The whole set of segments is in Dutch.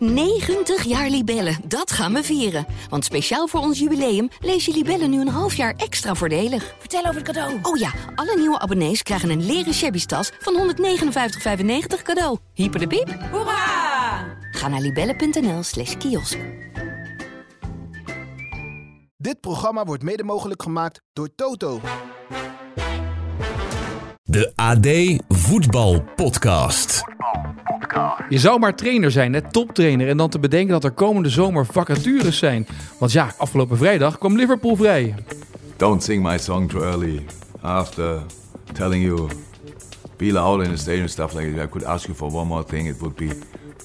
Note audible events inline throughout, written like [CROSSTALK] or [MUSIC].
90 jaar Libellen, dat gaan we vieren. Want speciaal voor ons jubileum lees je Libellen nu een half jaar extra voordelig. Vertel over het cadeau. Oh ja, alle nieuwe abonnees krijgen een leren shabby tas van 159,95 cadeau. Hyper de piep. Hoera! Ga naar libellen.nl slash kiosk. Dit programma wordt mede mogelijk gemaakt door Toto. De AD Voetbal Podcast. Je zou maar trainer zijn, net toptrainer. En dan te bedenken dat er komende zomer vacatures zijn. Want ja, afgelopen vrijdag kwam Liverpool vrij. Don't sing my song too early. After telling you, be loud in the stadium stuff like that. I could ask you for one more thing. It would be,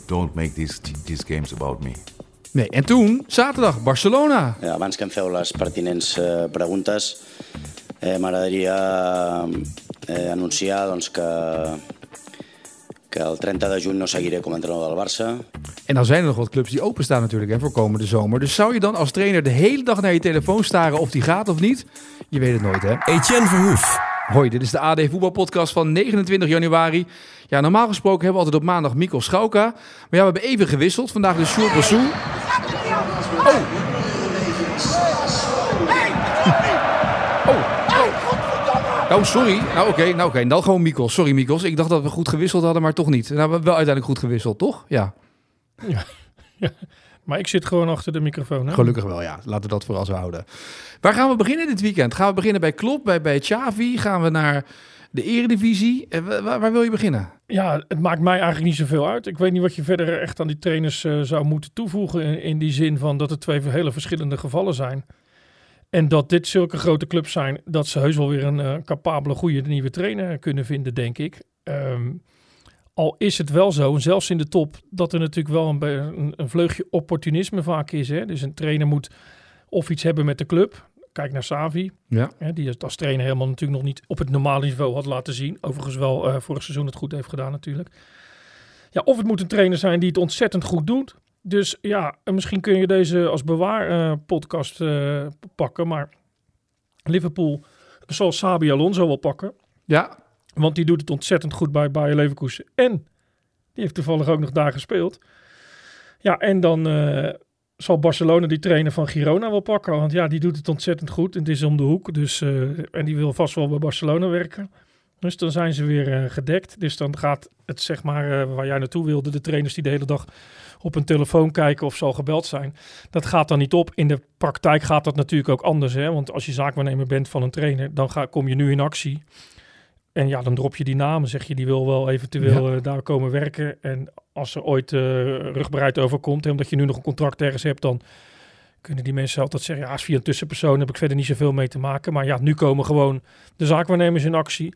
don't make these these games about me. Nee, en toen, zaterdag, Barcelona. Eh, Abans que em feu les pertinents eh, preguntes, eh, m'agradaria eh, anunciar doncs, que, el 30 de juny no seguiré com a entrenador del Barça. En dan zijn er nog wat clubs die openstaan natuurlijk hè, voor komende zomer. Dus zou je dan als trainer de hele dag naar je telefoon staren of die gaat of niet? Je weet het nooit, hè? Etienne Verhoef. Hoi, dit is de AD Voetbalpodcast van 29 januari. Ja, normaal gesproken hebben we altijd op maandag Mikkel Schauka. Maar ja, we hebben even gewisseld. Vandaag de Sjoerd Bassou. Oh, sorry. Nou, oké. nou, oké. Dan gewoon Mikkel. Sorry, Mikkels. Ik dacht dat we goed gewisseld hadden, maar toch niet. Nou, we hebben wel uiteindelijk goed gewisseld, toch? [LAUGHS] Ja. Maar ik zit gewoon achter de microfoon. Hè? Gelukkig wel, ja. Laten we dat vooral zo houden. Waar gaan we beginnen dit weekend? Gaan we beginnen bij Klopp, bij, bij Xavi? Gaan we naar de Eredivisie? Eh, wa- Waar, waar wil je beginnen? Ja, het maakt mij eigenlijk niet zoveel uit. Ik weet niet wat je verder echt aan die trainers eh, zou moeten toevoegen. In, in die zin van dat het twee hele verschillende gevallen zijn. En dat dit zulke grote clubs zijn, dat ze heus wel weer een eh, capabele, goede nieuwe trainer kunnen vinden, denk ik. Ehm, al is het wel zo, zelfs in de top, dat er natuurlijk wel een, een vleugje opportunisme vaak is. Hè? Dus een trainer moet of iets hebben met de club. Kijk naar Savi, Ja. Hè, die het als trainer helemaal natuurlijk nog niet op het normale niveau had laten zien. Overigens wel eh, vorig seizoen het goed heeft gedaan natuurlijk. Ja, of het moet een trainer zijn die het ontzettend goed doet. Dus ja, en misschien kun je deze als bewaar eh, podcast eh, pakken. Maar Liverpool zal Sabi Alonso wel pakken. Ja, Want die doet het ontzettend goed bij Bayer Leverkusen. En die heeft toevallig ook nog daar gespeeld. Ja, en dan eh, zal Barcelona die trainer van Girona wel pakken. Want ja, die doet het ontzettend goed. En het is om de hoek. Dus, en die wil vast wel bij Barcelona werken. Dus dan zijn ze weer eh, gedekt. Dus dan gaat het, zeg maar, eh, waar jij naartoe wilde, de trainers die de hele dag op hun telefoon kijken of zal gebeld zijn. Dat gaat dan niet op. In de praktijk gaat dat natuurlijk ook anders. Hè? Want als je zaakwaarnemer bent van een trainer, dan ga, kom je nu in actie. En ja, dan drop je die namen. Zeg je, die wil wel eventueel eh, daar komen werken. En als er ooit eh rugbereid overkomt, hè, omdat je nu nog een contract ergens hebt, dan kunnen die mensen altijd zeggen, ja, als via een tussenpersoon heb ik verder niet zoveel mee te maken. Maar ja, nu komen gewoon de zaakwaarnemers in actie.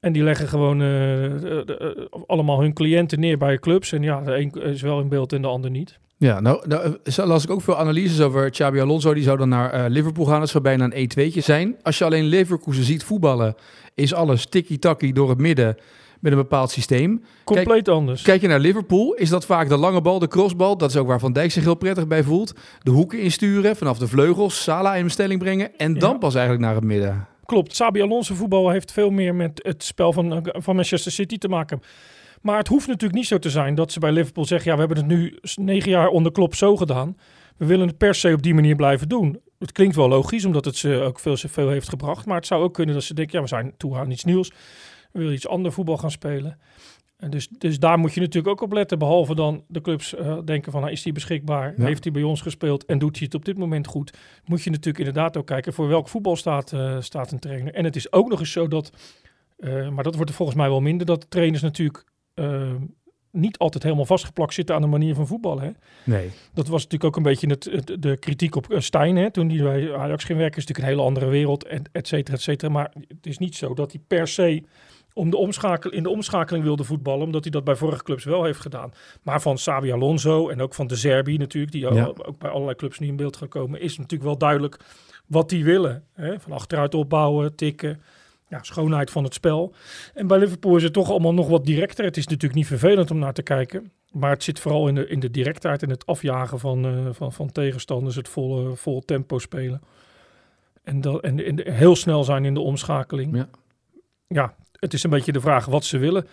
En die leggen gewoon eh, eh, allemaal hun cliënten neer bij clubs. En ja, de een is wel in beeld en de ander niet. ja nou, nou eh, las ik ook veel analyses over Xabi Alonso. Die zou dan naar Liverpool gaan. Dat zou bijna een 1-2'tje zijn. Als je alleen Leverkusen ziet voetballen, is alles tikkie-takkie door het midden met een bepaald systeem. Compleet anders. Kijk je naar Liverpool, is dat vaak de lange bal, de crossbal. Dat is ook waar Van Dijk zich heel prettig bij voelt. De hoeken insturen, vanaf de vleugels, Salah in bestelling brengen. En dan Ja. pas eigenlijk naar het midden. Klopt, Sabi Alonso voetbal heeft veel meer met het spel van, van Manchester City te maken. Maar het hoeft natuurlijk niet zo te zijn dat ze bij Liverpool zeggen... ja, we hebben het nu negen jaar onder Klopp zo gedaan. We willen het per se op die manier blijven doen. Het klinkt wel logisch, omdat het ze ook veel, veel heeft gebracht. Maar het zou ook kunnen dat ze denken... ja, we zijn toe aan iets nieuws. We willen iets ander voetbal gaan spelen. En dus, dus daar moet je natuurlijk ook op letten. Behalve dan de clubs eh, denken van, nou, is die beschikbaar? Ja. Heeft hij bij ons gespeeld? En doet hij het op dit moment goed? Moet je natuurlijk inderdaad ook kijken voor welk voetbal staat, eh, staat een trainer. En het is ook nog eens zo dat, eh, maar dat wordt er volgens mij wel minder, dat trainers natuurlijk niet altijd helemaal vastgeplakt zitten aan de manier van voetballen. Hè? Nee. Dat was natuurlijk ook een beetje het, het- de kritiek op Stijn. Hè? Toen hij bij Ajax ging werken, is natuurlijk een hele andere wereld, en et cetera, et cetera. Maar het is niet zo dat hij per se om de omschakel, in de omschakeling wilde voetballen, omdat hij dat bij vorige clubs wel heeft gedaan. Maar van Xabi Alonso en ook van de Zerbi natuurlijk, die Ja. ook, ook bij allerlei clubs nu in beeld gaan komen, is natuurlijk wel duidelijk wat die willen. Hè? Van achteruit opbouwen, tikken, ja, schoonheid van het spel. En bij Liverpool is het toch allemaal nog wat directer. Het is natuurlijk niet vervelend om naar te kijken. Maar het zit vooral in de, in de directheid en het afjagen van, eh, van, van tegenstanders. Het volle, vol tempo spelen. En, dat, en, en heel snel zijn in de omschakeling. Ja. ja, het is een beetje de vraag wat ze willen.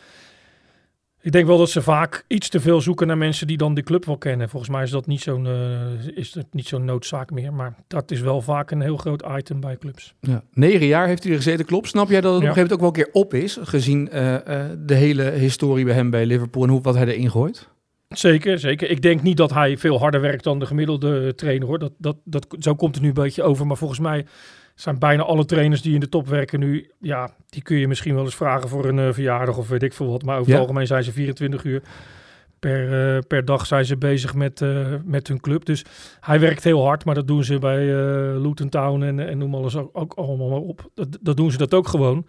Ik denk wel dat ze vaak iets te veel zoeken naar mensen die dan de club wel kennen. Volgens mij is dat niet zo'n uh, is dat niet zo'n noodzaak meer. Maar dat is wel vaak een heel groot item bij clubs. Ja. Negen jaar heeft hij er gezeten, klopt. Snap jij dat het ja. op een gegeven moment ook wel een keer op is? Gezien uh, uh, de hele historie bij hem bij Liverpool en hoe wat hij erin gooit? Zeker, zeker. Ik denk niet dat hij veel harder werkt dan de gemiddelde trainer hoor. Dat, dat, dat, zo komt het nu een beetje over. Maar volgens mij zijn bijna alle trainers die in de top werken nu, ja, die kun je misschien wel eens vragen voor een uh, verjaardag of weet ik veel wat. Maar over ja. het algemeen zijn ze 24 uur per, uh, per dag zijn ze bezig met, uh, met hun club. Dus hij werkt heel hard, maar dat doen ze bij Luton Town en, en noem alles ook, ook allemaal maar op. Dat, dat doen ze dat ook gewoon.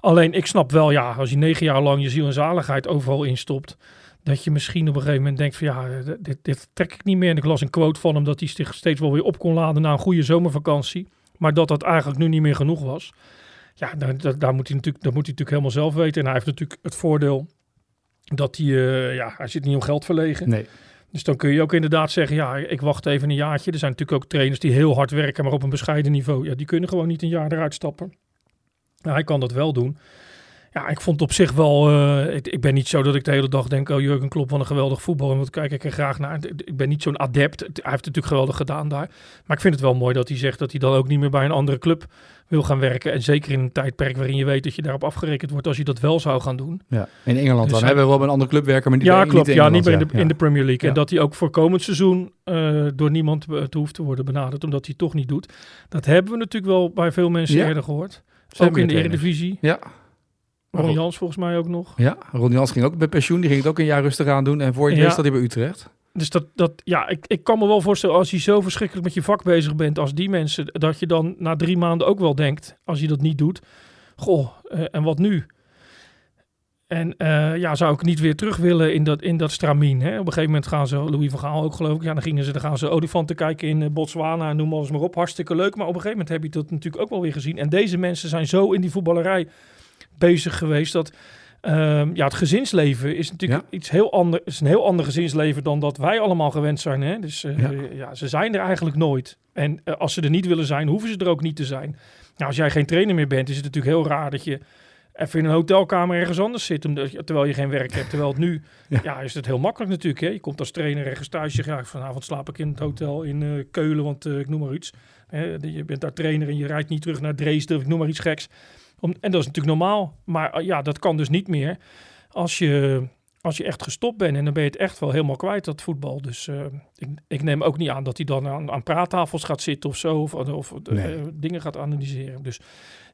Alleen ik snap wel, ja, als je negen jaar lang je ziel en zaligheid overal instopt, dat je misschien op een gegeven moment denkt van ja, dit, dit trek ik niet meer. En ik las een quote van hem dat hij zich steeds wel weer op kon laden na een goede zomervakantie. Maar dat dat eigenlijk nu niet meer genoeg was. Ja, daar, daar, daar, moet hij natuurlijk, dat moet hij natuurlijk helemaal zelf weten. En hij heeft natuurlijk het voordeel dat hij, uh, ja, hij zit niet om geld verlegen. Nee. Dus dan kun je ook inderdaad zeggen, ja, ik wacht even een jaartje. Er zijn natuurlijk ook trainers die heel hard werken, maar op een bescheiden niveau. Ja, die kunnen gewoon niet een jaar eruit stappen. Nou, hij kan dat wel doen. Ja, ik vond het op zich wel. Uh, ik, ik, ben niet zo dat ik de hele dag denk: Oh, Jurgen Klopp, van een geweldig voetbal. En wat kijk ik er graag naar. Ik ben niet zo'n adept. Hij heeft het natuurlijk geweldig gedaan daar. Maar ik vind het wel mooi dat hij zegt dat hij dan ook niet meer bij een andere club wil gaan werken. En zeker in een tijdperk waarin je weet dat je daarop afgerekend wordt als je dat wel zou gaan doen. Ja, in Engeland dus dan hebben we wel bij een andere club werken, maar niet ja, bij, klopt, niet ja, niet bij in de, ja. in de Premier League. En dat hij ook voor komend seizoen uh, door niemand te hoeft te worden benaderd, omdat hij het toch niet doet. Dat hebben we natuurlijk wel bij veel mensen Ja. eerder gehoord. Zijn ook in de meer Eredivisie. Ja, Ron Jans volgens mij ook nog. ja. Ron Jans ging ook met pensioen. Die ging het ook een jaar rustig aan doen. En voor je Ja. dat hij bij Utrecht. Dus dat, dat ja, ik, ik kan me wel voorstellen als je zo verschrikkelijk met je vak bezig bent als die mensen, dat je dan na drie maanden ook wel denkt, als je dat niet doet, goh, eh, en wat nu? En eh, ja, zou ik niet weer terug willen in dat, in dat stramien. Hè? Op een gegeven moment gaan ze, Louis van Gaal ook geloof ik, ja, dan gingen ze, dan gaan ze olifanten kijken in eh, Botswana en noem alles maar op. Hartstikke leuk, maar op een gegeven moment heb je dat natuurlijk ook wel weer gezien. En deze mensen zijn zo in die voetballerij bezig geweest dat Ehm, ja, het gezinsleven is natuurlijk iets heel ander, is een heel ander gezinsleven dan dat wij allemaal gewend zijn. Hè? Dus eh, Ja. ja. ze zijn er eigenlijk nooit. En eh, als ze er niet willen zijn, hoeven ze er ook niet te zijn. Nou, als jij geen trainer meer bent, is het natuurlijk heel raar dat je even in een hotelkamer ergens anders zit, omdat terwijl je geen werk hebt. Terwijl het nu, [LAUGHS] Ja. ja, is het heel makkelijk natuurlijk. Hè? Je komt als trainer ergens thuis, je ja, vanavond slaap ik in het hotel in eh, Keulen, want ik noem maar iets. Hè, je bent daar trainer en je rijdt niet terug naar Dresden, of ik noem maar iets geks. Om, en dat is natuurlijk normaal. Maar uh, ja, dat kan dus niet meer als je, als je echt gestopt bent. En dan ben je het echt wel helemaal kwijt, dat voetbal. Dus uh, ik, ik, neem ook niet aan dat hij dan aan, aan praattafels gaat zitten of zo. Of, of Nee. uh, dingen gaat analyseren. Dus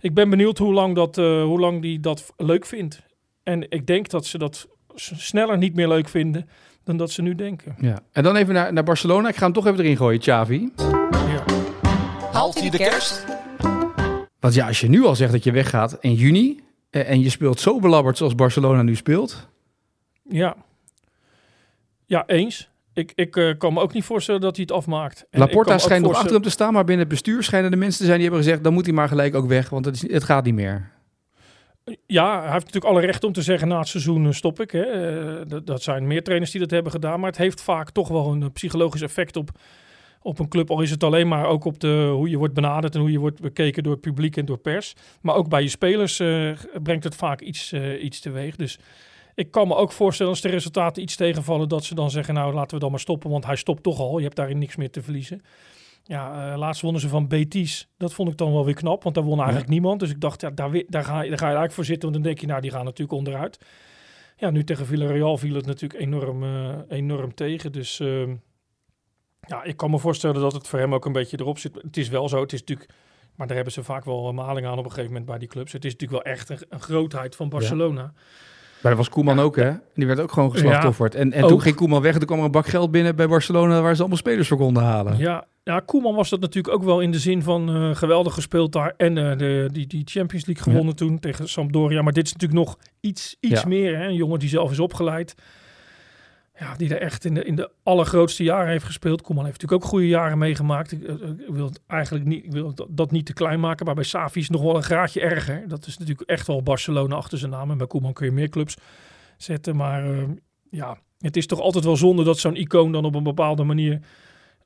ik ben benieuwd hoe lang, dat, uh, hoe lang die dat leuk vindt. En ik denk dat ze dat sneller niet meer leuk vinden dan dat ze nu denken. Ja. En dan even naar, naar Barcelona. Ik ga hem toch even erin gooien, Xavi. Ja. Haalt hij de kerst? Want ja, als je nu al zegt dat je weggaat in juni... eh, en je speelt zo belabberd zoals Barcelona nu speelt... Ja, ja eens. Ik, ik uh, kan me ook niet voorstellen dat hij het afmaakt. En Laporta schijnt nog achter hem te staan... maar binnen het bestuur schijnen de mensen te zijn die hebben gezegd... dan moet hij maar gelijk ook weg, want het, is, het gaat niet meer. Ja, hij heeft natuurlijk alle recht om te zeggen na het seizoen eh, stop ik. Hè. Eh, dat, dat zijn meer trainers die dat hebben gedaan. Maar het heeft vaak toch wel een eh, psychologisch effect op, op een club. Al is het alleen maar ook op de, hoe je wordt benaderd en hoe je wordt bekeken door het publiek en door pers. Maar ook bij je spelers eh, brengt het vaak iets, eh, iets teweeg. Dus ik kan me ook voorstellen als de resultaten iets tegenvallen dat ze dan zeggen nou laten we dan maar stoppen. Want hij stopt toch al. Je hebt daarin niks meer te verliezen. Ja, eh, laatst wonnen ze van Betis. Dat vond ik dan wel weer knap, want daar won eigenlijk niemand. Dus ik dacht, ja, daar, daar, ga, je- daar ga je eigenlijk voor zitten. Want dan denk je, nou, die gaan natuurlijk onderuit. Ja, nu tegen Villarreal viel het natuurlijk enorm, enorm tegen. Dus ehm, ja, ik kan me voorstellen dat het voor hem ook een beetje erop zit. Het is wel zo, het is natuurlijk... Maar daar hebben ze vaak wel een maling aan op een gegeven moment bij die clubs. Het is natuurlijk wel echt een, een grootheid van Barcelona. Maar dat was Koeman ook, hè? Die werd ook gewoon geslachtofferd. en en toen ging Koeman weg en toen kwam er een bak geld binnen bij Barcelona... waar ze allemaal spelers voor konden halen. Ja, ja, Koeman was dat natuurlijk ook wel in de zin van eh, geweldig gespeeld daar. En eh, de, die, die Champions League gewonnen toen tegen Sampdoria. Maar dit is natuurlijk nog iets, iets Ja. meer. Hè? Een jongen die zelf is opgeleid. Ja, die er echt in de, in de allergrootste jaren heeft gespeeld. Koeman heeft natuurlijk ook goede jaren meegemaakt. Ik, eh, wil eigenlijk niet, ik wil dat, niet te klein maken. Maar bij Safi is nog wel een graadje erger. Dat is natuurlijk echt wel Barcelona achter zijn naam. En bij Koeman kun je meer clubs zetten. Maar eh, ja, het is toch altijd wel zonde dat zo'n icoon dan op een bepaalde manier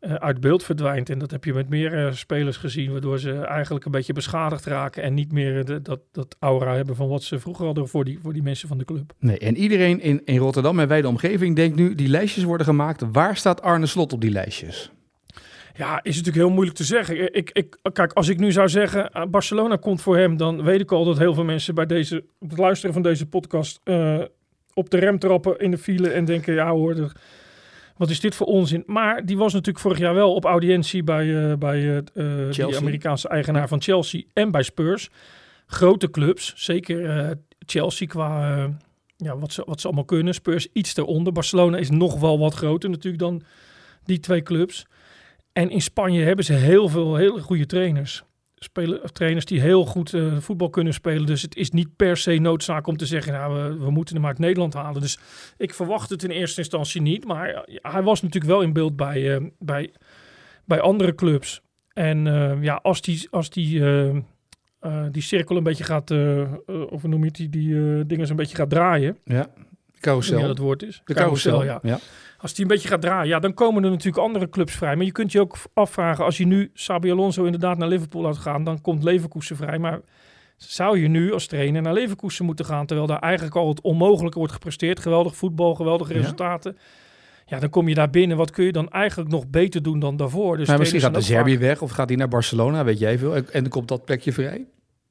eh, uit beeld verdwijnt. En dat heb je met meer eh, spelers gezien, waardoor ze eigenlijk een beetje beschadigd raken en niet meer de, dat, dat aura hebben van wat ze vroeger hadden voor die, voor die mensen van de club. Nee, en iedereen in, in Rotterdam en wijde omgeving denkt nu, die lijstjes worden gemaakt. Waar staat Arne Slot op die lijstjes? Ja, is natuurlijk heel moeilijk te zeggen. Ik, ik, kijk, als ik nu zou zeggen, Barcelona komt voor hem, dan weet ik al dat heel veel mensen bij deze, het luisteren van deze podcast uh, op de rem trappen in de file en denken, ja hoor, er, wat is dit voor onzin? Maar die was natuurlijk vorig jaar wel op audiëntie bij, uh, bij de Amerikaanse eigenaar van Chelsea en bij Spurs. Grote clubs, zeker Chelsea qua ja, wat, ze, wat ze allemaal kunnen. Spurs iets eronder. Barcelona is nog wel wat groter natuurlijk dan die twee clubs. En in Spanje hebben ze heel veel hele goede trainers. Spelen, trainers die heel goed uh, voetbal kunnen spelen. Dus het is niet per se noodzaak om te zeggen, nou, we, we, moeten hem uit Nederland halen. Dus ik verwacht het in eerste instantie niet. Maar hij was natuurlijk wel in beeld bij, uh, bij, bij andere clubs. En uh, ja, als die, als die, die cirkel een beetje gaat, of noem je het, die, die dingen een beetje gaat draaien. Ja, carousel. Ja, dat woord is. De carousel, carousel ja. ja. Als die een beetje gaat draaien, ja, dan komen er natuurlijk andere clubs vrij. Maar je kunt je ook afvragen, als je nu Sabi Alonso inderdaad naar Liverpool laat gaan, dan komt Leverkusen vrij. Maar zou je nu als trainer naar Leverkusen moeten gaan, terwijl daar eigenlijk al het onmogelijke wordt gepresteerd? Geweldig voetbal, geweldige resultaten. Ja. ja dan kom je daar binnen. Wat kun je dan eigenlijk nog beter doen dan daarvoor? Dus maar misschien gaat de Serbië weg of gaat hij naar Barcelona, weet jij veel. En, en dan komt dat plekje vrij?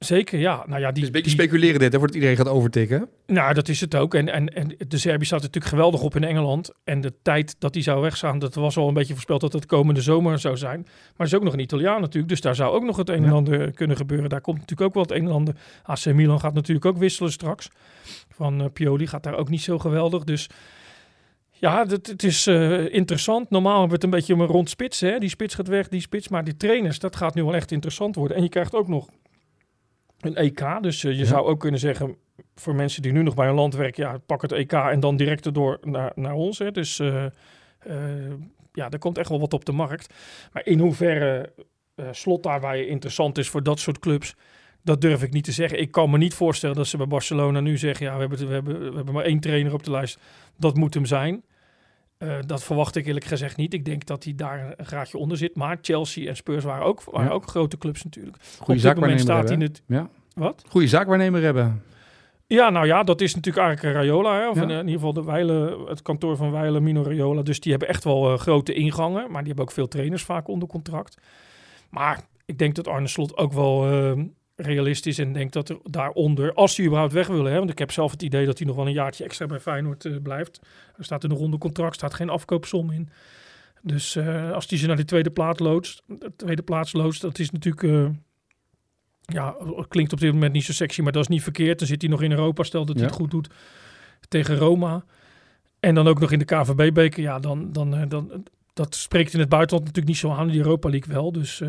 Zeker, ja. Nou ja die, dus een beetje die, speculeren dit, hè, voordat iedereen gaat overtikken. Nou, dat is het ook. En, en, en de Serbië staat natuurlijk geweldig op in Engeland. En de tijd dat die zou weggaan, dat was al een beetje voorspeld dat het komende zomer zou zijn. Maar er is ook nog een Italiaan natuurlijk, dus daar zou ook nog het een en ja. ander kunnen gebeuren. Daar komt natuurlijk ook wel het een en ander. AC Milan gaat natuurlijk ook wisselen straks. Van uh, Pioli gaat daar ook niet zo geweldig, dus... Ja, het, het is uh, interessant. Normaal hebben we het een beetje om een rond spits. Hè? Die spits gaat weg, die spits. Maar die trainers, dat gaat nu wel echt interessant worden. En je krijgt ook nog een EK. Dus uh, je ja. zou ook kunnen zeggen, voor mensen die nu nog bij een land werken, ja, pak het EK en dan direct erdoor naar, naar ons. Hè. Dus uh, uh, ja, er komt echt wel wat op de markt. Maar in hoeverre slot daarbij interessant is voor dat soort clubs, dat durf ik niet te zeggen. Ik kan me niet voorstellen dat ze bij Barcelona nu zeggen, ja, we hebben, we hebben, we hebben maar één trainer op de lijst. Dat moet hem zijn. Uh, dat verwacht ik eerlijk gezegd niet. Ik denk dat hij daar een graadje onder zit. Maar Chelsea en Spurs waren ook, waren ja. ook grote clubs natuurlijk. Goede zaakwaarnemer staat hij het. Ja. Wat? Goede zaakwaarnemer hebben. Ja, nou ja, dat is natuurlijk eigenlijk Rayola. Hè? Of ja. in, in, ieder geval de Weile, het kantoor van Weile, Mino Rayola. Dus die hebben echt wel uh, grote ingangen. Maar die hebben ook veel trainers vaak onder contract. Maar ik denk dat Arne Slot ook wel uh, realistisch en denkt dat er daaronder, als hij überhaupt weg willen, hè, want ik heb zelf het idee dat hij nog wel een jaartje extra bij Feyenoord uh, blijft. Er staat er nog onder contract, staat geen afkoopsom in. Dus uh, als hij ze naar die tweede plaats loodst, de tweede plaats loodst, dat is natuurlijk, uh, ja, klinkt op dit moment niet zo sexy, maar dat is niet verkeerd. Dan zit hij nog in Europa, stel dat hij ja. het goed doet tegen Roma. En dan ook nog in de KVB-beker, ja, dan, dan, dan, dat spreekt in het buitenland natuurlijk niet zo aan, die Europa League wel. Dus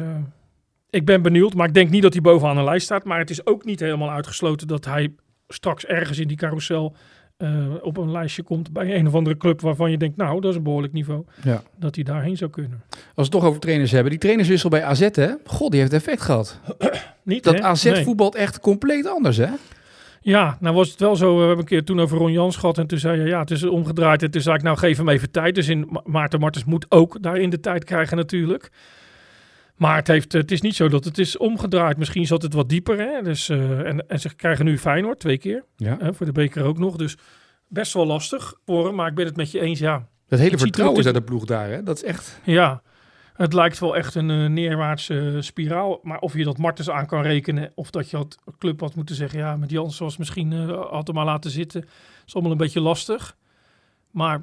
ik ben benieuwd, maar ik denk niet dat hij bovenaan een lijst staat. Maar het is ook niet helemaal uitgesloten dat hij straks ergens in die carousel uh, op een lijstje komt bij een of andere club waarvan je denkt, nou, dat is een behoorlijk niveau. Ja. Dat hij daarheen zou kunnen. Als we het toch over trainers hebben, die trainerswissel bij AZ, hè? God, die heeft effect gehad. [CLEARS THROAT] niet, dat hè? AZ nee. voetbalt echt compleet anders, hè? Ja, nou was het wel zo. We hebben een keer toen over Ron Jans gehad. En toen zei je, ja, het is omgedraaid. En toen zei ik, nou, geef hem even tijd. Dus in Maarten Martens moet ook daarin de tijd krijgen natuurlijk. Maar het, heeft, het is niet zo dat het is omgedraaid. Misschien zat het wat dieper. Hè? Dus, uh, en, en ze krijgen nu Feyenoord twee keer. Ja. Hè, voor de beker ook nog. Dus best wel lastig voor hem. Maar ik ben het met je eens, ja. Dat hele vertrouwen is uit de ploeg daar, hè? Dat is echt... Ja, het lijkt wel echt een uh, neerwaartse uh, spiraal. Maar of je dat Martens aan kan rekenen... of dat je had club had moeten zeggen... ja, met Jans was misschien had hem maar laten zitten. is allemaal een beetje lastig. Maar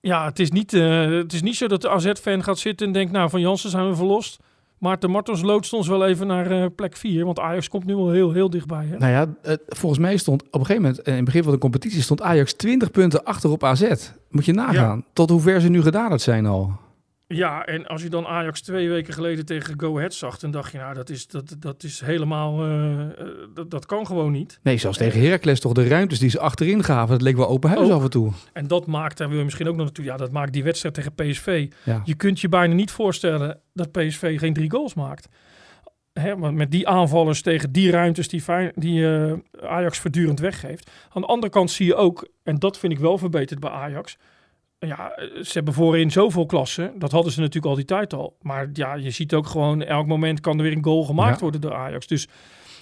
ja, het is niet, uh, het is niet zo dat de AZ-fan gaat zitten en denkt... nou, van Jansen zijn we verlost. Maarten Martens loodst ons wel even naar uh, plek 4. Want Ajax komt nu wel heel, heel dichtbij. Hè? Nou ja, uh, volgens mij stond op een gegeven moment... in het begin van de competitie stond Ajax 20 punten achter op AZ. Moet je nagaan. Ja. Tot hoe ver ze nu gedaderd zijn al. Ja, en als je dan Ajax twee weken geleden tegen Go Ahead zag... dan dacht je, nou, dat is, dat, dat is helemaal... Uh, dat, dat kan gewoon niet. Nee, zelfs tegen Heracles toch de ruimtes die ze achterin gaven... dat leek wel open huis Ook. af en toe. En dat maakt, daar wil je misschien ook nog naartoe... ja, dat maakt die wedstrijd tegen PSV. Ja. Je kunt je bijna niet voorstellen dat PSV geen drie goals maakt. Hè, maar met die aanvallers tegen die ruimtes die, die uh, Ajax voortdurend weggeeft. Aan de andere kant zie je ook, en dat vind ik wel verbeterd bij Ajax ja, ze hebben voorin zoveel klassen. Dat hadden ze natuurlijk al die tijd al. Maar ja, je ziet ook gewoon, elk moment kan er weer een goal gemaakt Ja. worden door Ajax. Dus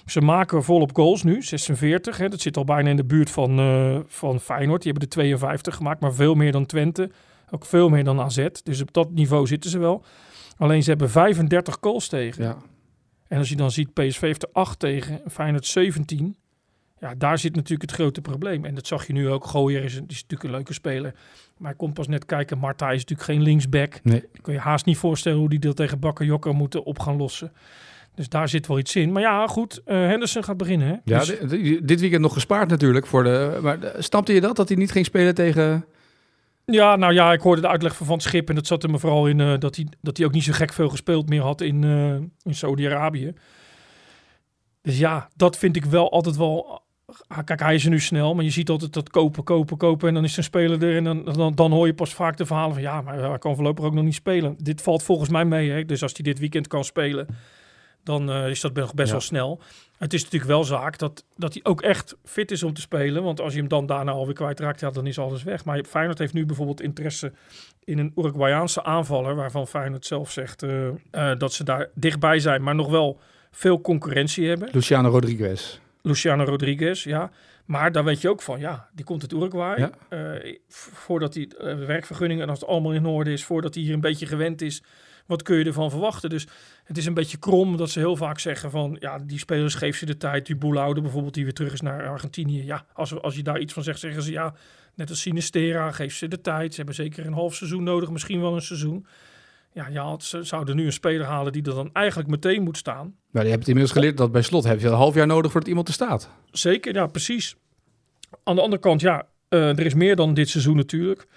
ze maken volop goals nu, 46. Hè. Dat zit al bijna in de buurt van, eh, van Feyenoord. Die hebben er 52 gemaakt, maar veel meer dan Twente. Ook veel meer dan AZ. Dus op dat niveau zitten ze wel. Alleen ze hebben 35 goals tegen. Ja. En als je dan ziet, PSV heeft er 8 tegen, en Feyenoord 17. Ja, daar zit natuurlijk het grote probleem. En dat zag je nu ook. Gooier is, een- is natuurlijk een leuke speler. Maar hij komt pas net kijken. Marta is natuurlijk geen linksback. Nee. Dan kun je haast niet voorstellen hoe die dat tegen Bakayoko moeten op gaan lossen. Dus daar zit wel iets in. Maar ja, goed. eh, Henderson gaat beginnen. Hè? Ja, Dus- di- di- dit weekend nog gespaard natuurlijk. Voor de, maar snapte je dat? Dat hij niet ging spelen tegen... Ja, nou ja, ik hoorde de uitleg van Van Schip. En dat zat er me vooral in eh, dat, hij, dat hij ook niet zo gek veel gespeeld meer had in, eh, in Saudi-Arabië. Dus ja, dat vind ik wel altijd wel. Ah, Kijk, hij is er nu snel, maar je ziet altijd dat kopen, kopen, kopen. En dan is een speler er. En dan, dan, dan hoor je pas vaak de verhalen van ja, maar hij kan voorlopig ook nog niet spelen. Dit valt volgens mij mee. Hè? Dus als hij dit weekend kan spelen, dan eh, is dat nog best Ja. wel snel. Het is natuurlijk wel zaak dat, dat hij ook echt fit is om te spelen. Want als je hem dan daarna alweer kwijtraakt, ja, dan is alles weg. Maar Feyenoord heeft nu bijvoorbeeld interesse in een Uruguayaanse aanvaller... waarvan Feyenoord zelf zegt eh, eh, dat ze daar dichtbij zijn... maar nog wel veel concurrentie hebben. Luciano Rodriguez. Luciano Rodriguez, ja. Maar daar weet je ook van, ja, die komt uit Uruguay. Ja. Eh, voordat hij eh, werkvergunningen, en als het allemaal in orde is... voordat hij hier een beetje gewend is... Wat kun je ervan verwachten? Dus het is een beetje krom dat ze heel vaak zeggen van... ja, die spelers geef ze de tijd. Die Boelhouder bijvoorbeeld, die weer terug is naar Argentinië. Ja, als, als je daar iets van zegt, zeggen ze ja... net als Sinistera, geef ze de tijd. Ze hebben zeker een half seizoen nodig, misschien wel een seizoen. Ja, je had, ze zouden nu een speler halen die er dan eigenlijk meteen moet staan. Maar je hebt inmiddels geleerd dat bij slot heb je een half jaar nodig voordat iemand er staat. Zeker, ja, precies. Aan de andere kant, ja, eh, er is meer dan dit seizoen natuurlijk.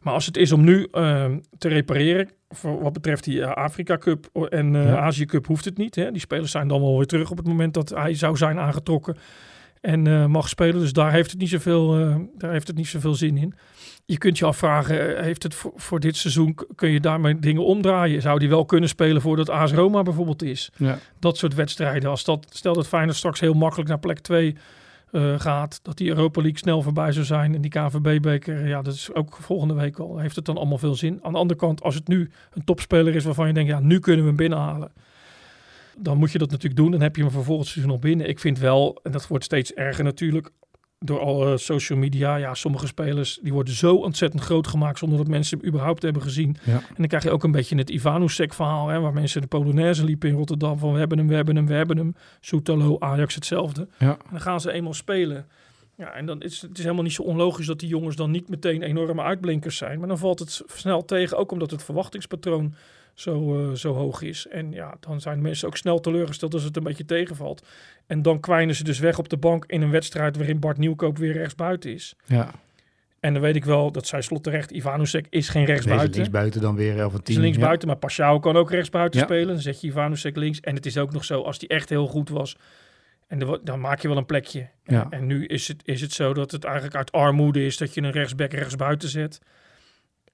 Maar als het is om nu eh, te repareren, voor wat betreft die eh, Afrika Cup en Ja. Azië Cup hoeft het niet. Hè? Die spelers zijn dan wel weer terug op het moment dat hij zou zijn aangetrokken en eh, mag spelen. Dus daar heeft, het niet zoveel, eh, daar heeft het niet zoveel zin in. Je kunt je afvragen, eh, heeft het voor, voor dit seizoen, kun je daarmee dingen omdraaien? Zou die wel kunnen spelen voordat AS Roma bijvoorbeeld is? Ja. dat soort wedstrijden. Als dat, stel dat Feyenoord straks heel makkelijk naar plek 2 eh, gaat, dat die Europa League snel voorbij zou zijn en die KVB-beker, ja, dat is ook volgende week al. Heeft het dan allemaal veel zin? Aan de andere kant, als het nu een topspeler is waarvan je denkt, ja, nu kunnen we hem binnenhalen. Dan moet je dat natuurlijk doen. Dan heb je hem vervolgens seizoen al binnen. Ik vind wel, en dat wordt steeds erger natuurlijk, door alle social media. Ja, sommige spelers die worden zo ontzettend groot gemaakt zonder dat mensen hem überhaupt hebben gezien. Ja. En dan krijg je ook een beetje het Ivanusek verhaal, hè, waar mensen de Polonaise liepen in Rotterdam van we hebben hem, we hebben hem, we hebben hem. Soetalo, Ajax hetzelfde. Ja. En dan gaan ze eenmaal spelen. Ja, en dan is het is helemaal niet zo onlogisch dat die jongens dan niet meteen enorme uitblinkers zijn. Maar dan valt het snel tegen, ook omdat het verwachtingspatroon zo, eh, zo hoog is. En ja, dan zijn mensen ook snel teleurgesteld als het een beetje tegenvalt. En dan kwijnen ze dus weg op de bank in een wedstrijd waarin Bart Nieuwkoop weer rechtsbuiten is. Ja. En dan weet ik wel, dat zei slot terecht, Ivanusek is geen rechtsbuiten. linksbuiten dan weer of een is tien. linksbuiten, maar Pashao kan ook rechtsbuiten Ja. spelen. Dan zet je Ivanusek links. En het is ook nog zo, als die echt heel goed was, en wo- dan maak je wel een plekje. Ja. En nu is het, is het zo dat het eigenlijk uit armoede is dat je een rechtsback rechtsbuiten zet.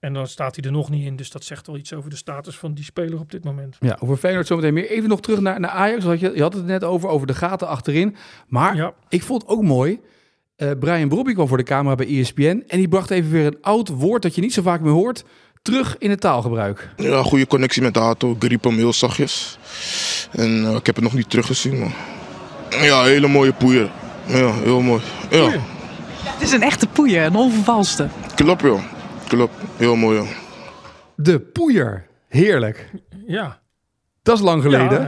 En dan staat hij er nog niet in. Dus dat zegt wel iets over de status van die speler op dit moment. Ja, over Feyenoord zometeen meer. Even nog terug naar, naar Ajax. Had je, je had het net over, over de gaten achterin. Maar Ja, ik vond het ook mooi. eh, Brian Brobby kwam voor de camera bij ESPN. En die bracht even weer een oud woord dat je niet zo vaak meer hoort. Terug in het taalgebruik. Ja, goede connectie met de auto. Ik riep hem heel zachtjes. En eh, ik heb het nog niet teruggezien, maar... Ja, hele mooie poeier. Ja, heel mooi. Ja, Poeier? Het is een echte poeier, een onvervalste. klopt joh. Klopt. Heel mooi joh. De poeier. Heerlijk. ja. Dat is lang geleden. Ja,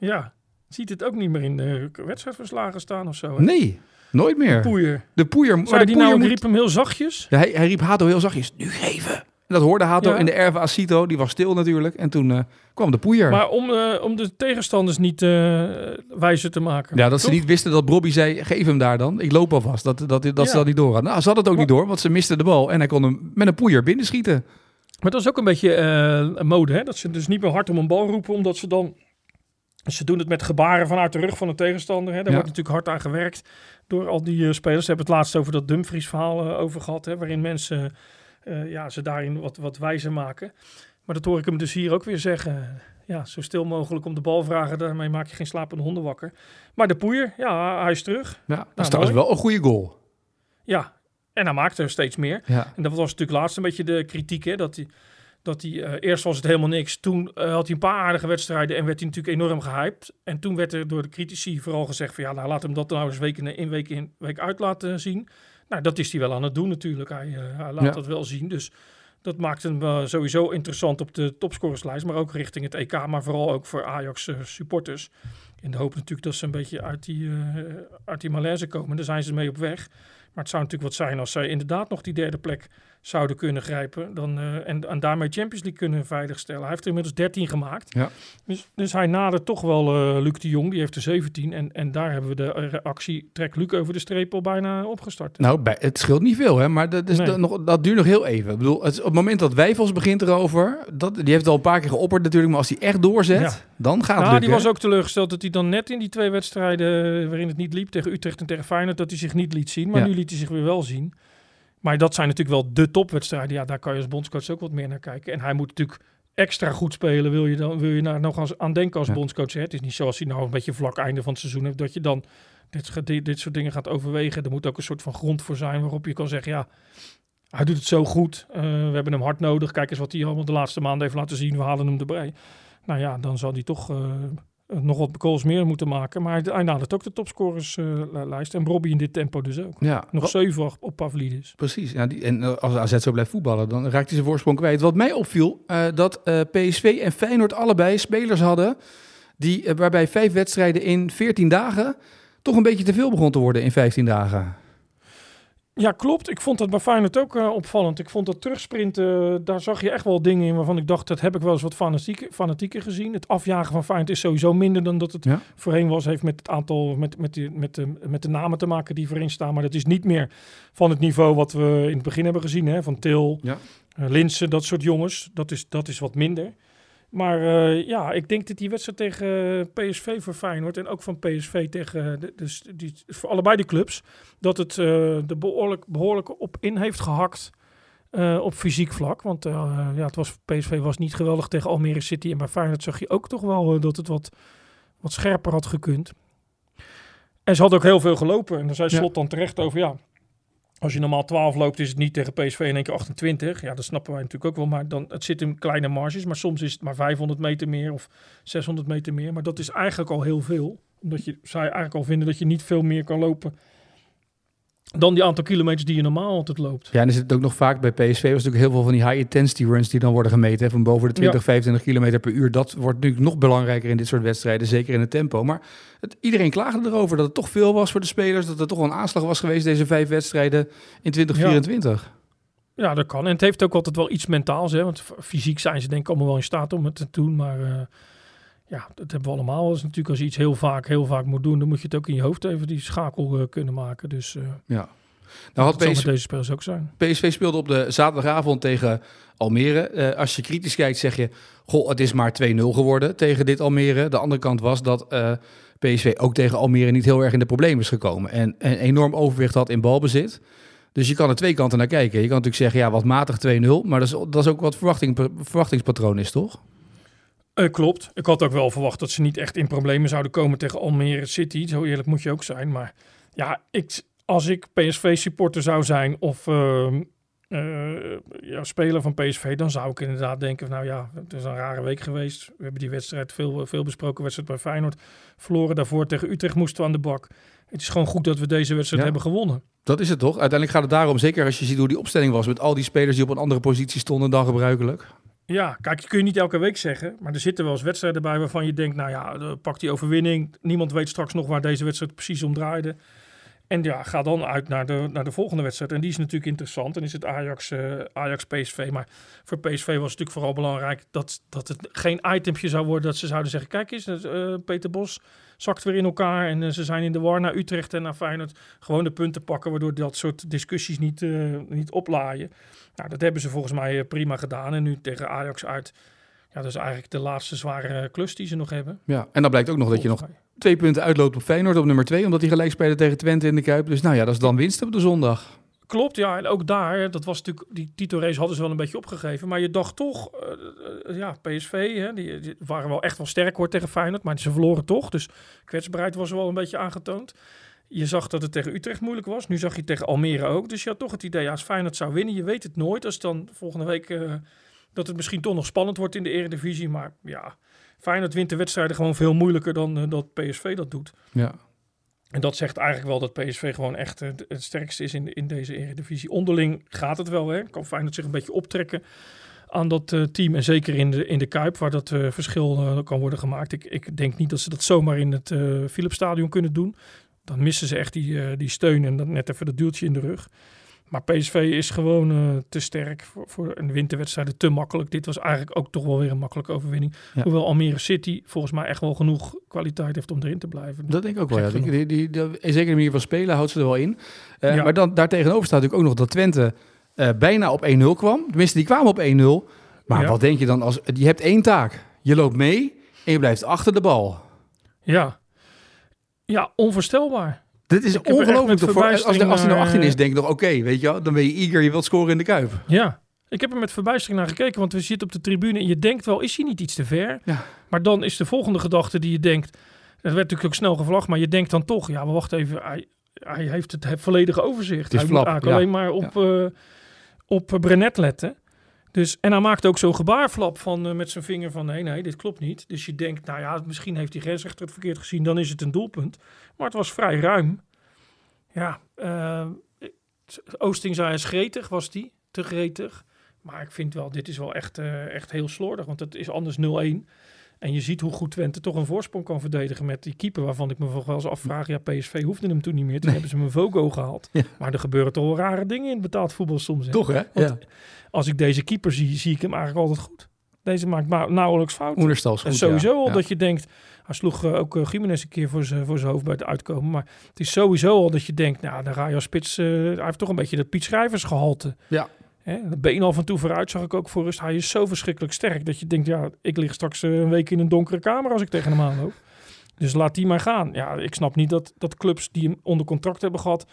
eh, ja. Ziet het ook niet meer in de wedstrijdverslagen staan of zo? hè? Nee, nooit meer. Poeier. De poeier. maar Zei de die poeier nou, moet- riep hem heel zachtjes? Ja, hij, hij riep Hato heel zachtjes. Nu geven. Dat hoorde Hato Ja. in de erve Asito. Die was stil natuurlijk. En toen eh, kwam de poeier. Maar om, eh, om de tegenstanders niet eh wijzer te maken. Ja, dat ze niet wisten dat Bobby zei, geef hem daar dan. Ik loop alvast. Dat, dat, dat ze Ja. dat niet door hadden. Nou, ze hadden het ook Maar- niet door, want ze misten de bal. En hij kon hem met een poeier binnenschieten. Maar dat is ook een beetje mode, hè? Dat ze dus niet meer hard om een bal roepen, omdat ze dan... Ze doen het met gebaren vanuit de rug van de tegenstander. Hè? Daar Ja. wordt natuurlijk hard aan gewerkt door al die spelers. Ze hebben het laatst over dat Dumfries verhaal eh, over gehad, hè? waarin mensen eh, ja, ze daarin wat, wat wijzer maken. Maar dat hoor ik hem dus hier ook weer zeggen. Ja, zo stil mogelijk om de bal vragen, daarmee maak je geen slapende honden wakker. Maar de poeier, ja, hij is terug. Ja, dat is Nou, trouwens mooi. wel een goede goal. Ja, En hij maakte er steeds meer. Ja. En dat was natuurlijk laatst een beetje de kritiek, hè, dat hij... Dat hij, eh, eerst was het helemaal niks. Toen eh, had hij een paar aardige wedstrijden en werd hij natuurlijk enorm gehyped. En toen werd er door de critici vooral gezegd van ja, nou laat hem dat nou eens week in, week in week uit laten zien. Nou, dat is hij wel aan het doen natuurlijk. Hij, uh, hij laat Ja. dat wel zien. Dus dat maakt hem uh, sowieso interessant op de topscorerslijst, maar ook richting het EK, maar vooral ook voor Ajax uh, supporters. In de hoop natuurlijk dat ze een beetje uit die, uit die malaise komen. Daar zijn ze mee op weg. Maar het zou natuurlijk wat zijn als zij inderdaad nog die derde plek zouden kunnen grijpen. Dan, uh, en, en daarmee Champions League kunnen veiligstellen. Hij heeft er inmiddels 13 gemaakt. Ja. Dus, dus hij nadert toch wel uh, Luc de Jong. Die heeft er 17. En, en daar hebben we de reactie Trek Luc over de streep al bijna opgestart. Nou, bij, het scheelt niet veel, hè? maar dat, is Nee. nog, dat duurt nog heel even. Ik bedoel, het, op het moment dat Wijfels begint erover, dat, die heeft het al een paar keer geopperd natuurlijk, maar als hij echt doorzet, Ja. dan gaat het Nou, lukken. die was ook teleurgesteld dat hij dan net in die twee wedstrijden waarin het niet liep tegen Utrecht en tegen Feyenoord, dat hij zich niet liet zien. Maar Ja. nu liet hij zich weer wel zien. Maar dat zijn natuurlijk wel de topwedstrijden. Ja, daar kan je als bondscoach ook wat meer naar kijken. En hij moet natuurlijk extra goed spelen. Wil je, dan, wil je daar nog als, aan denken als Ja. bondscoach? Hè? Het is niet zoals hij nou een beetje vlak einde van het seizoen heeft, dat je dan dit, dit soort dingen gaat overwegen. Er moet ook een soort van grond voor zijn waarop je kan zeggen, ja, hij doet het zo goed. Eh, we hebben hem hard nodig. Kijk eens wat hij allemaal de laatste maanden heeft laten zien. We halen hem erbij. Nou ja, dan zal hij toch eh, nog wat goals meer moeten maken. Maar hij, hij nadert ook de topscorerslijst. en Robbie in dit tempo dus ook. Ja, Nog zeven op- op Pavlidis. Precies. Ja, die, en eh, als AZ zo blijft voetballen, dan raakt hij zijn voorsprong kwijt. Wat mij opviel, eh, dat eh, PSV en Feyenoord allebei spelers hadden... Die, eh, waarbij vijf wedstrijden in 14 dagen toch een beetje te veel begon te worden in 15 dagen. Ja, klopt. Ik vond dat bij Feyenoord ook eh, opvallend. Ik vond dat terugsprinten, daar zag je echt wel dingen in waarvan ik dacht, dat heb ik wel eens wat fanatiek, fanatieker gezien. Het afjagen van Feyenoord is sowieso minder dan dat het Ja. voorheen was. Heeft met het aantal, met, met, die, met, de, met de namen te maken die voorin staan. Maar dat is niet meer van het niveau wat we in het begin hebben gezien. Hè? Van Til, Ja. eh, Linsen, dat soort jongens. Dat is, dat is wat minder. Maar eh, ja, ik denk dat die wedstrijd tegen eh, PSV voor Feyenoord en ook van PSV tegen de, dus die, voor allebei die clubs, dat het uh, er behoorlijk, behoorlijk op in heeft gehakt uh, op fysiek vlak. Want ja, het was, PSV was niet geweldig tegen Almere City en bij Feyenoord zag je ook toch wel dat het wat, wat scherper had gekund. En ze had ook heel veel gelopen en daar zei Slot ja. dan terecht over, ja, als je normaal 12 loopt, is het niet tegen PSV in één keer 28. Ja, dat snappen wij natuurlijk ook wel. Maar dan, het zit in kleine marges. Maar soms is het maar 500 meter meer of 600 meter meer. Maar dat is eigenlijk al heel veel. Omdat je, zij eigenlijk al vinden dat je niet veel meer kan lopen dan die aantal kilometers die je normaal altijd loopt. Ja, en er zit ook nog vaak bij PSV was natuurlijk heel veel van die high intensity runs die dan worden gemeten. Hè, van boven de 20, ja. 25 kilometer per uur. Dat wordt natuurlijk nog belangrijker in dit soort wedstrijden, zeker in het tempo. Maar het, iedereen klaagde erover dat het toch veel was voor de spelers. Dat er toch wel een aanslag was geweest, deze vijf wedstrijden in 2024. Ja. ja, dat kan. En het heeft ook altijd wel iets mentaals. Hè? Want fysiek zijn ze denk ik allemaal wel in staat om het te doen. Maar uh, ja, dat hebben we allemaal. Dus natuurlijk als je iets heel vaak, heel vaak moet doen, dan moet je het ook in je hoofd even die schakel uh, kunnen maken. Dus uh, ja. Nou had PSV, deze spelers ook zijn. PSV speelde op de zaterdagavond tegen Almere. Uh, als je kritisch kijkt, zeg je: Goh, het is maar 2-0 geworden tegen dit Almere. De andere kant was dat PSV ook tegen Almere niet heel erg in de problemen is gekomen. En een enorm overwicht had in balbezit. Dus je kan er twee kanten naar kijken. Je kan natuurlijk zeggen: ja, wat matig 2-0. Maar dat is, dat is ook wat verwachting, verwachtingspatroon is, toch? Uh, klopt. Ik had ook wel verwacht dat ze niet echt in problemen zouden komen tegen Almere City. Zo eerlijk moet je ook zijn. Maar ja, ik, als ik PSV-supporter zou zijn of uh, uh, ja, speler van PSV, dan zou ik inderdaad denken: nou ja, het is een rare week geweest. We hebben die wedstrijd, veel, veel besproken wedstrijd bij Feyenoord, verloren. Daarvoor tegen Utrecht moesten we aan de bak. Het is gewoon goed dat we deze wedstrijd ja. hebben gewonnen. Dat is het toch? Uiteindelijk gaat het daarom, zeker als je ziet hoe die opstelling was, met al die spelers die op een andere positie stonden dan gebruikelijk. Ja, kijk, dat kun je niet elke week zeggen. Maar er zitten wel eens wedstrijden bij waarvan je denkt, nou ja, pak die overwinning. Niemand weet straks nog waar deze wedstrijd precies om draaide. En ja, ga dan uit naar de, naar de volgende wedstrijd. En die is natuurlijk interessant. En is het Ajax, uh, Ajax PSV. Maar voor PSV was het natuurlijk vooral belangrijk dat, dat het geen itempje zou worden. Dat ze zouden zeggen, kijk eens, uh, Peter Bos zakt weer in elkaar. En uh, ze zijn in de war naar Utrecht en naar Feyenoord. Gewoon de punten pakken, waardoor dat soort discussies niet, niet oplaaien. Nou, dat hebben ze volgens mij prima gedaan. En nu tegen Ajax uit. Ja, dat is eigenlijk de laatste zware klus die ze nog hebben. Ja, en dan blijkt ook nog dat je nog twee punten uitloopt op Feyenoord op nummer twee. Omdat die gelijk spelen tegen Twente in de Kuip. Dus nou ja, dat is dan winst op de zondag. Klopt, ja. En ook daar, dat was natuurlijk, die titelrace hadden ze wel een beetje opgegeven. Maar je dacht toch, uh, ja, PSV, hè, die, die, waren wel echt wel sterk hoor tegen Feyenoord. Maar ze verloren toch. Dus kwetsbaarheid was wel een beetje aangetoond. je zag dat het tegen Utrecht moeilijk was. Nu zag je het tegen Almere ook. Dus je had toch het idee, ja, als Feyenoord zou winnen, je weet het nooit. Als dan volgende week eh, dat het misschien toch nog spannend wordt in de Eredivisie. Maar ja, Feyenoord wint de wedstrijden gewoon veel moeilijker dan eh, dat PSV dat doet. Ja. En dat zegt eigenlijk wel dat PSV gewoon echt eh, het sterkste is in, in deze Eredivisie. Onderling gaat het wel, hè. Kan Feyenoord zich een beetje optrekken aan dat uh, team. En zeker in de, in de Kuip, waar dat verschil kan worden gemaakt. Ik, ik denk niet dat ze dat zomaar in het Philipsstadion kunnen doen. Dan missen ze echt die, die steun en dan net even dat duwtje in de rug. Maar PSV is gewoon te sterk voor, voor een winterwedstrijd. Te makkelijk. Dit was eigenlijk ook toch wel weer een makkelijke overwinning. Ja. Hoewel Almere City volgens mij echt wel genoeg kwaliteit heeft om erin te blijven. Dat denk ik ook wel. Ja. Die, die, die, die, zeker de manier van spelen houdt ze er wel in. Ja. Maar dan daartegenover staat natuurlijk ook nog dat Twente uh, bijna op 1-0 kwam. Tenminste, die kwamen op 1-0. Maar wat denk je dan als... Je hebt één taak. Je loopt mee en je blijft achter de bal. Ja. Ja, onvoorstelbaar. Dit is ongelooflijk. Als, als, als hij nou 18 is, denk ik nog, oké, okay, weet je wel, dan ben je eager, je wilt scoren in de Kuip. Ja, ik heb er met verbijstering naar gekeken, want we zitten op de tribune en je denkt wel, is hij niet iets te ver? Ja. Maar dan is de volgende gedachte die je denkt, dat werd natuurlijk ook snel gevlagd, maar je denkt dan toch, ja, maar wacht even, hij, hij heeft het volledige overzicht. Het hij flap, moet eigenlijk ja. alleen maar op, ja. uh, op Brenet letten. Dus, en hij maakt ook zo'n gebaarflap van, uh, met zijn vinger van nee, nee, dit klopt niet. Dus je denkt, nou ja, misschien heeft die grensrechter het verkeerd gezien, dan is het een doelpunt. Maar het was vrij ruim. Ja, uh, Oosting zei gretig, was die, te gretig. Maar ik vind wel, dit is wel echt, uh, echt heel slordig, want het is anders 0-1. En je ziet hoe goed Twente toch een voorsprong kan verdedigen met die keeper. Waarvan ik me wel eens afvraag. Ja, PSV hoefde hem toen niet meer. Toen nee. hebben ze hem een Vogo gehaald. Ja. Maar er gebeuren toch wel rare dingen in het betaald voetbal soms. Hè? Toch hè? Want Ja. als ik deze keeper zie, zie ik hem eigenlijk altijd goed. Deze maakt nou- nauwelijks fouten. En sowieso ja. al dat je denkt... Hij sloeg eh, ook uh, Jiménez een keer voor zijn voor zijn hoofd bij het uitkomen. Maar het is sowieso al dat je denkt... Nou, de Rayo Spits... eh, hij heeft toch een beetje dat Piet Schrijvers gehalte. Ja. De been af en toe vooruit zag ik ook voor rust. Hij is zo verschrikkelijk sterk dat je denkt... ja, ik lig straks eh, een week in een donkere kamer als ik tegen hem aanloop. Dus laat die maar gaan. Ja, ik snap niet dat, dat clubs die hem onder contract hebben gehad...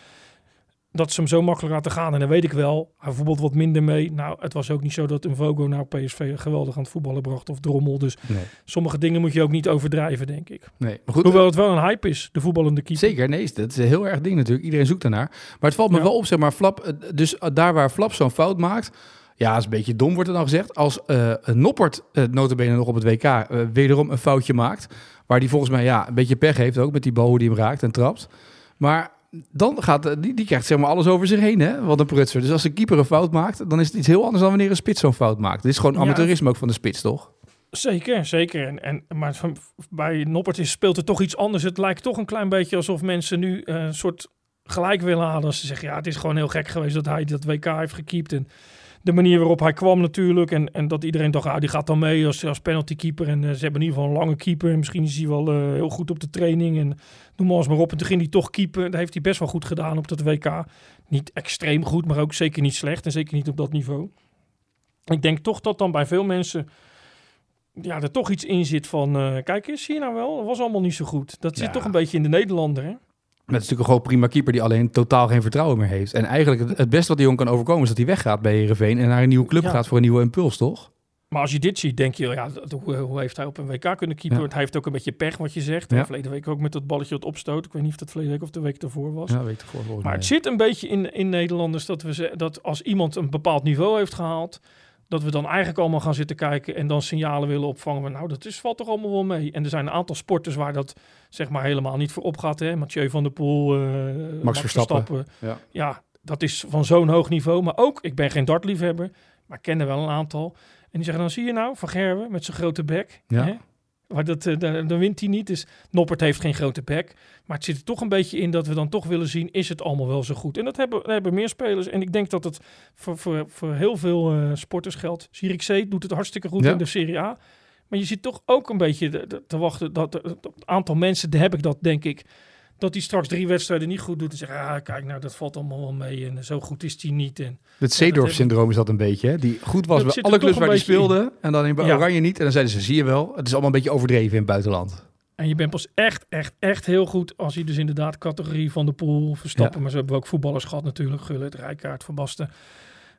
dat ze hem zo makkelijk laten gaan. En dan weet ik wel, hij voetbalt wat minder mee. Nou, het was ook niet zo dat een Vogo nou PSV geweldig aan het voetballen bracht of Drommel. Dus Nee. sommige dingen moet je ook niet overdrijven, denk ik. nee. Maar goed, Hoewel het wel een hype is, de voetballende keeper. Zeker, nee, dat is een heel erg ding natuurlijk. Iedereen zoekt daarnaar. Maar het valt me Ja. wel op, zeg maar, Flap, eh, dus eh, daar waar Flap zo'n fout maakt, ja, is een beetje dom wordt er dan gezegd. Als eh Noppert, uh, notabene nog op het WK, eh, wederom een foutje maakt, waar die volgens mij ja, een beetje pech heeft ook met die bal die hem raakt en trapt. Maar dan gaat, eh, die, die krijgt zeg maar alles over zich heen, hè, wat een prutser. Dus als een keeper een fout maakt, dan is het iets heel anders dan wanneer een spits zo'n fout maakt. Dit is gewoon Ja. amateurisme ook van de spits, toch? Zeker, zeker. En, en, maar van, bij Noppert is, speelt het toch iets anders. Het lijkt toch een klein beetje alsof mensen nu eh, een soort gelijk willen halen. Als ze zeggen, ja, het is gewoon heel gek geweest dat hij dat WK heeft gekiept. En de manier waarop hij kwam natuurlijk. En, en dat iedereen dacht, ah, die gaat dan mee als, als penaltykeeper. En eh, ze hebben in ieder geval een lange keeper. Misschien is hij wel eh, heel goed op de training. En noem maar eens maar op. En toen ging hij toch keeper. Dat heeft hij best wel goed gedaan op dat WK. Niet extreem goed, maar ook zeker niet slecht. En zeker niet op dat niveau. Ik denk toch dat dan bij veel mensen ja, er toch iets in zit van... eh, kijk eens, zie je nou wel? Dat was allemaal niet zo goed. Dat Ja. zit toch een beetje in de Nederlander, hè? Dat is natuurlijk een gewoon prima keeper die alleen totaal geen vertrouwen meer heeft. En eigenlijk het, het beste wat die jongen kan overkomen is dat hij weggaat bij Heerenveen en naar een nieuwe club Ja. gaat voor een nieuwe impuls, toch? Maar als je dit ziet, denk je, ja, hoe, hoe heeft hij op een WK kunnen keeper? Ja. Hij heeft ook een beetje pech, wat je zegt. Ja. Verleden week ook met dat balletje dat opstoot. Ik weet niet of dat verleden week of de week ervoor was. Ja, weet ik voor volgens Maar het zit een beetje in, in Nederlanders dat, we dat als iemand een bepaald niveau heeft gehaald, dat we dan eigenlijk allemaal gaan zitten kijken en dan signalen willen opvangen. van, Nou, dat is, valt toch allemaal wel mee. En er zijn een aantal sporters waar dat zeg maar helemaal niet voor opgaat. Hè? Mathieu van der Poel, eh, Max, Verstappen. Ja. ja, dat is van zo'n hoog niveau. Maar ook, ik ben geen dartliefhebber, maar ken er wel een aantal. En die zeggen dan, zie je nou, Van Gerwen met zijn grote bek. Ja. Hè? Maar dat, eh, dan, wint hij niet. Dus Noppert heeft geen grote bek. Maar het zit er toch een beetje in dat we dan toch willen zien... is het allemaal wel zo goed? En dat hebben, hebben meer spelers. En ik denk dat het voor, voor, voor heel veel eh, sporters geldt. Zierikzee doet het hartstikke goed Ja. in de Serie A. Maar je zit toch ook een beetje te wachten... dat- het aantal mensen, daar heb ik dat denk ik... dat hij straks drie wedstrijden niet goed doet... en zegt, ah, kijk, nou, dat valt allemaal wel mee... en zo goed is hij niet. En Het Zeedorf-syndroom is dat een beetje, hè? Die goed was bij alle clubs waar beetje speelde. En dan in Ja. Oranje niet. En dan zeiden ze, zie je wel, het is allemaal een beetje overdreven in het buitenland. En je bent pas echt, echt, echt heel goed als je dus inderdaad categorie van de pool verstappen. Ja. Maar zo hebben ook voetballers gehad natuurlijk. Gullit, Rijkaard, Van Basten.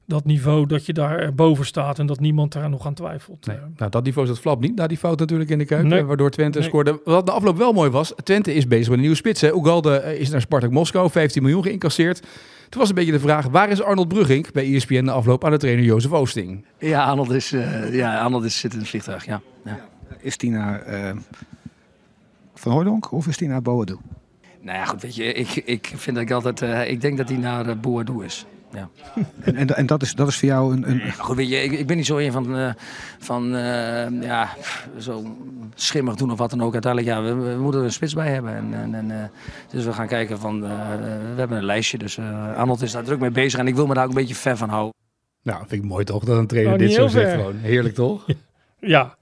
Dat niveau dat je daar boven staat en dat niemand daar nog aan twijfelt. Nee. Nou, dat niveau zat flap niet na die fout natuurlijk in de. Nee. eh, Waardoor Twente Nee. scoorde. Wat de afloop wel mooi was. Twente is bezig met een nieuwe spits. Hè. Ugalde eh, is naar Spartak Moskou. 15 miljoen geïncasseerd. Toen was een beetje de vraag. Waar is Arnold Brugging bij ESPN de afloop aan de trainer Jozef Oosting? Ja, Arnold, is, eh, ja, Arnold is, zit in het vliegtuig, ja. ja. Is die naar eh, Van Hooydonk of is die naar Boadu? Nou ja, goed, weet je, ik, ik vind dat ik altijd... eh, ik denk dat hij naar uh, Boadu is. Ja. [LAUGHS] En, en, en dat, is, dat is voor jou een... een... Goed, weet je, ik, ik ben niet zo een van, eh, van eh, ja, zo schimmig doen of wat dan ook. Uiteindelijk, ja, we, we moeten er een spits bij hebben. En, en, en, eh, dus we gaan kijken van, eh, we hebben een lijstje. Dus eh, Arnold is daar druk mee bezig en ik wil me daar ook een beetje fan van houden. Nou, vind ik mooi toch dat een trainer Nou, dit zo zegt ver. gewoon. Heerlijk toch? [LAUGHS] Ja,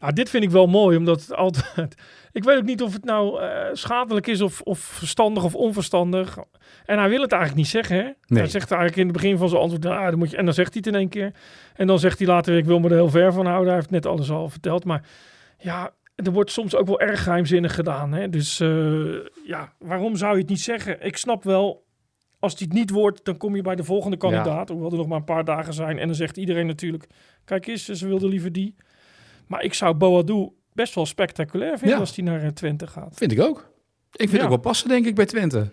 nou, dit vind ik wel mooi, omdat het altijd... Ik weet ook niet of het nou eh, schadelijk is of, of verstandig of onverstandig. En hij wil het eigenlijk niet zeggen, hè? Nee. Hij zegt eigenlijk in het begin van zijn antwoord, ah, dan moet je... en dan zegt hij het in één keer. En dan zegt hij later, ik wil me er heel ver van houden. Hij heeft net alles al verteld, maar ja... Er wordt soms ook wel erg geheimzinnig gedaan. Hè? Dus eh, ja, waarom zou je het niet zeggen? Ik snap wel, als die het niet wordt, dan kom je bij de volgende kandidaat. Hoewel er nog maar een paar dagen zijn. En dan zegt iedereen natuurlijk, kijk eens, ze wilden liever die. Maar ik zou Boadu best wel spectaculair vinden Ja. als die naar eh, Twente gaat. Vind ik ook. Ik vind het ook wel passen denk ik bij Twente.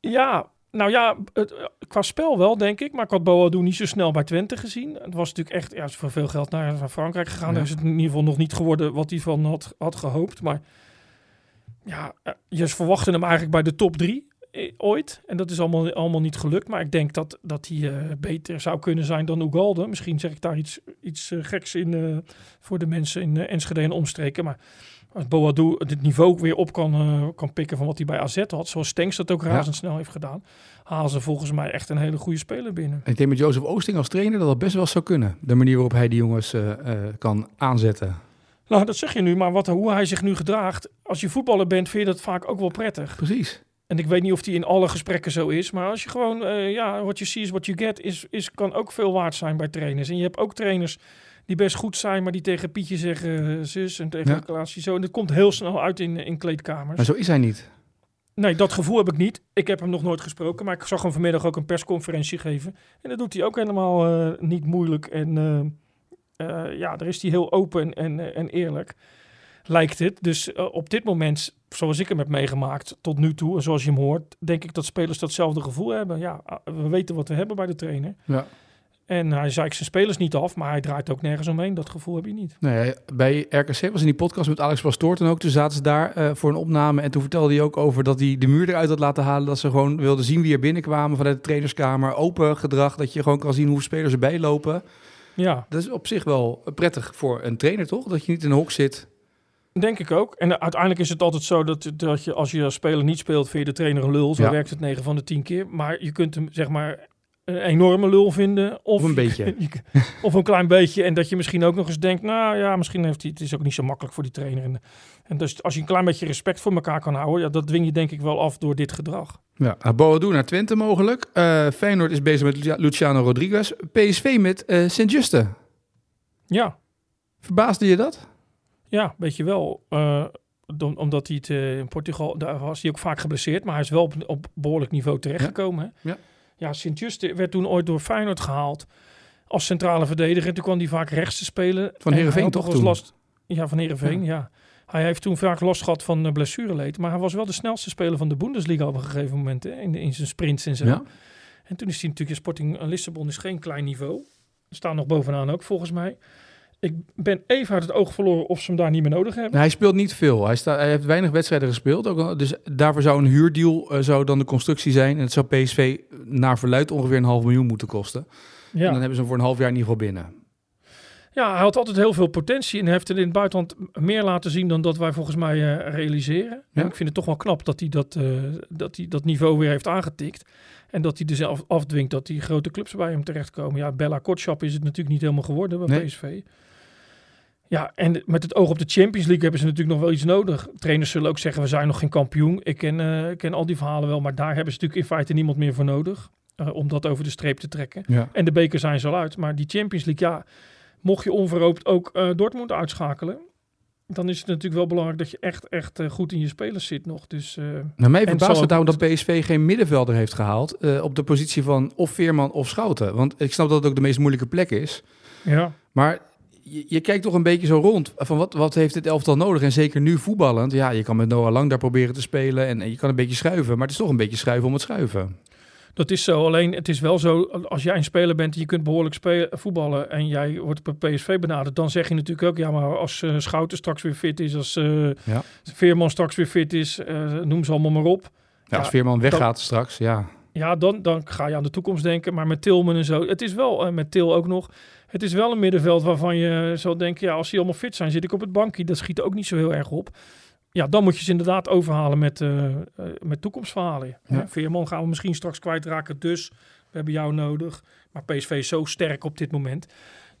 Ja, nou ja, het, eh, qua spel wel, denk ik. Maar ik had Boadu niet zo snel bij Twente gezien. Het was natuurlijk echt, ja, hij voor veel geld naar, naar Frankrijk gegaan. Ja. Daar is het in ieder geval nog niet geworden wat hij van had, had gehoopt. Maar ja, eh, je verwachtte hem eigenlijk bij de top drie ooit. En dat is allemaal, allemaal niet gelukt. Maar ik denk dat, dat hij eh, beter zou kunnen zijn dan Ugalde. Misschien zeg ik daar iets, iets eh, geks in eh, voor de mensen in eh, Enschede en omstreken. Maar als Boadu het niveau weer op kan, eh, kan pikken van wat hij bij AZ had, zoals Stenks dat ook Ja. razendsnel heeft gedaan, halen ze volgens mij echt een hele goede speler binnen. En ik denk met Jozef Oosting als trainer dat dat best wel zou kunnen. De manier waarop hij die jongens eh, eh, kan aanzetten. Nou, dat zeg je nu, maar wat, hoe hij zich nu gedraagt, als je voetballer bent, vind je dat vaak ook wel prettig. Precies. En ik weet niet of die in alle gesprekken zo is, maar als je gewoon, eh, ja, what you see is what you get, is, is, kan ook veel waard zijn bij trainers. En je hebt ook trainers die best goed zijn, maar die tegen Pietje zeggen eh, zus en tegen Ja. Klaasje zo. En dat komt heel snel uit in, in kleedkamers. Maar zo is hij niet. Nee, dat gevoel heb ik niet. Ik heb hem nog nooit gesproken, maar ik zag hem vanmiddag ook een persconferentie geven. En dat doet hij ook helemaal eh, niet moeilijk. En eh, eh, ja, daar is hij heel open en, eh, en eerlijk, lijkt het. Dus eh, op dit moment, zoals ik hem heb meegemaakt tot nu toe, en zoals je hem hoort, denk ik dat spelers datzelfde gevoel hebben. Ja, ah, we weten wat we hebben bij de trainer. Ja. En hij zeikt zijn spelers niet af, maar hij draait ook nergens omheen. Dat gevoel heb je niet. Nee, bij RKC was in die podcast met Alex Pastoor toen ook. Toen zaten ze daar eh, voor een opname. En toen vertelde hij ook over dat hij de muur eruit had laten halen. Dat ze gewoon wilden zien wie er binnenkwamen vanuit de trainerskamer. Open gedrag, dat je gewoon kan zien hoeveel spelers erbij lopen. Ja, Dat is op zich wel prettig voor een trainer, toch? Dat je niet in een hok zit. Denk ik ook. En uiteindelijk is het altijd zo dat, dat je als je als speler niet speelt, vind je de trainer een lul. Zo Ja. werkt het 9 van de 10 keer. Maar je kunt hem zeg maar een enorme lul vinden. Of, Of een [LAUGHS] je- beetje. je- of een klein beetje. En dat je misschien ook nog eens denkt, nou ja, misschien heeft hij, het is ook niet zo makkelijk voor die trainer. En, en dus als je een klein beetje respect voor elkaar kan houden, ja, dat dwing je denk ik wel af door dit gedrag. Ja, Boadu naar Twente mogelijk. Eh Feyenoord is bezig met Lucia- Luciano Rodriguez. PSV met eh Sint-Juste. Ja, Verbaasde je dat? Ja, weet je wel. Eh, dan- omdat hij het eh, in Portugal, daar was hij ook vaak geblesseerd. Maar hij is wel op, op behoorlijk niveau terechtgekomen. hè. Ja. Ja, Sint-Juste werd toen ooit door Feyenoord gehaald als centrale verdediger. En toen kwam hij vaak rechts te spelen. Van En Heerenveen toch toen? Last, ja, van Heerenveen, ja. Hij heeft toen vaak last gehad van uh, blessureleed. Maar hij was wel de snelste speler van de Bundesliga op een gegeven moment. Hè, in, in zijn sprints en zo. Ja. En toen is hij natuurlijk, Sporting eh, Lissabon is geen klein niveau. Staan nog bovenaan ook volgens mij. Ik ben even uit het oog verloren of ze hem daar niet meer nodig hebben. Hij speelt niet veel. Hij, sta, hij heeft weinig wedstrijden gespeeld. Ook, dus daarvoor zou een huurdeal eh, zou dan de constructie zijn. En het zou PSV naar verluid ongeveer een half miljoen moeten kosten. En dan Ja. hebben ze hem voor een half jaar in ieder geval binnen. ja, hij had altijd heel veel potentie en heeft het in het buitenland meer laten zien dan dat wij volgens mij eh, realiseren. Ja. En ik vind het toch wel knap dat hij dat, eh, dat hij dat niveau weer heeft aangetikt. En dat hij er zelf afdwingt dat die grote clubs bij hem terechtkomen. Ja, Bella Kotschap is het natuurlijk niet helemaal geworden bij Nee. PSV. Ja, en met het oog op de Champions League hebben ze natuurlijk nog wel iets nodig. Trainers zullen ook zeggen, we zijn nog geen kampioen. Ik ken, eh, ken al die verhalen wel, maar daar hebben ze natuurlijk in feite niemand meer voor nodig. eh, om dat over de streep te trekken. Ja. En de beker zijn ze al uit. Maar die Champions League, ja, mocht je onverhoopt ook eh, Dortmund uitschakelen. dan is het natuurlijk wel belangrijk dat je echt, echt goed in je spelers zit nog. Dus, nou, mij verbaast het daarom dat PSV geen middenvelder heeft gehaald op de positie van of Veerman of Schouten. Want ik snap dat het ook de meest moeilijke plek is. Ja. Maar je, je, kijkt toch een beetje zo rond van wat, wat heeft dit elftal nodig? En zeker nu voetballend. Ja, je kan met Noah Lang daar proberen te spelen en, en je kan een beetje schuiven. Maar het is toch een beetje schuiven om het schuiven. Dat is zo. Alleen het is wel zo, als jij een speler bent en je kunt behoorlijk spelen, voetballen en jij wordt bij PSV benaderd, dan zeg je natuurlijk ook, ja, maar als uh, Schouten straks weer fit is, als uh, ja. Veerman straks weer fit is, uh, noem ze allemaal maar op. Ja, als Veerman weggaat straks, ja. Ja, dan, dan ga je aan de toekomst denken. Maar met Tilman en zo, het is wel, met Til ook nog, het is wel een middenveld waarvan je zal denken, ja, als die allemaal fit zijn, zit ik op het bankje. Dat schiet ook niet zo heel erg op ja, dan moet je ze inderdaad overhalen met, uh, uh, met toekomstverhalen. Ja. Veerman gaan we misschien straks kwijtraken, dus we hebben jou nodig. Maar PSV is zo sterk op dit moment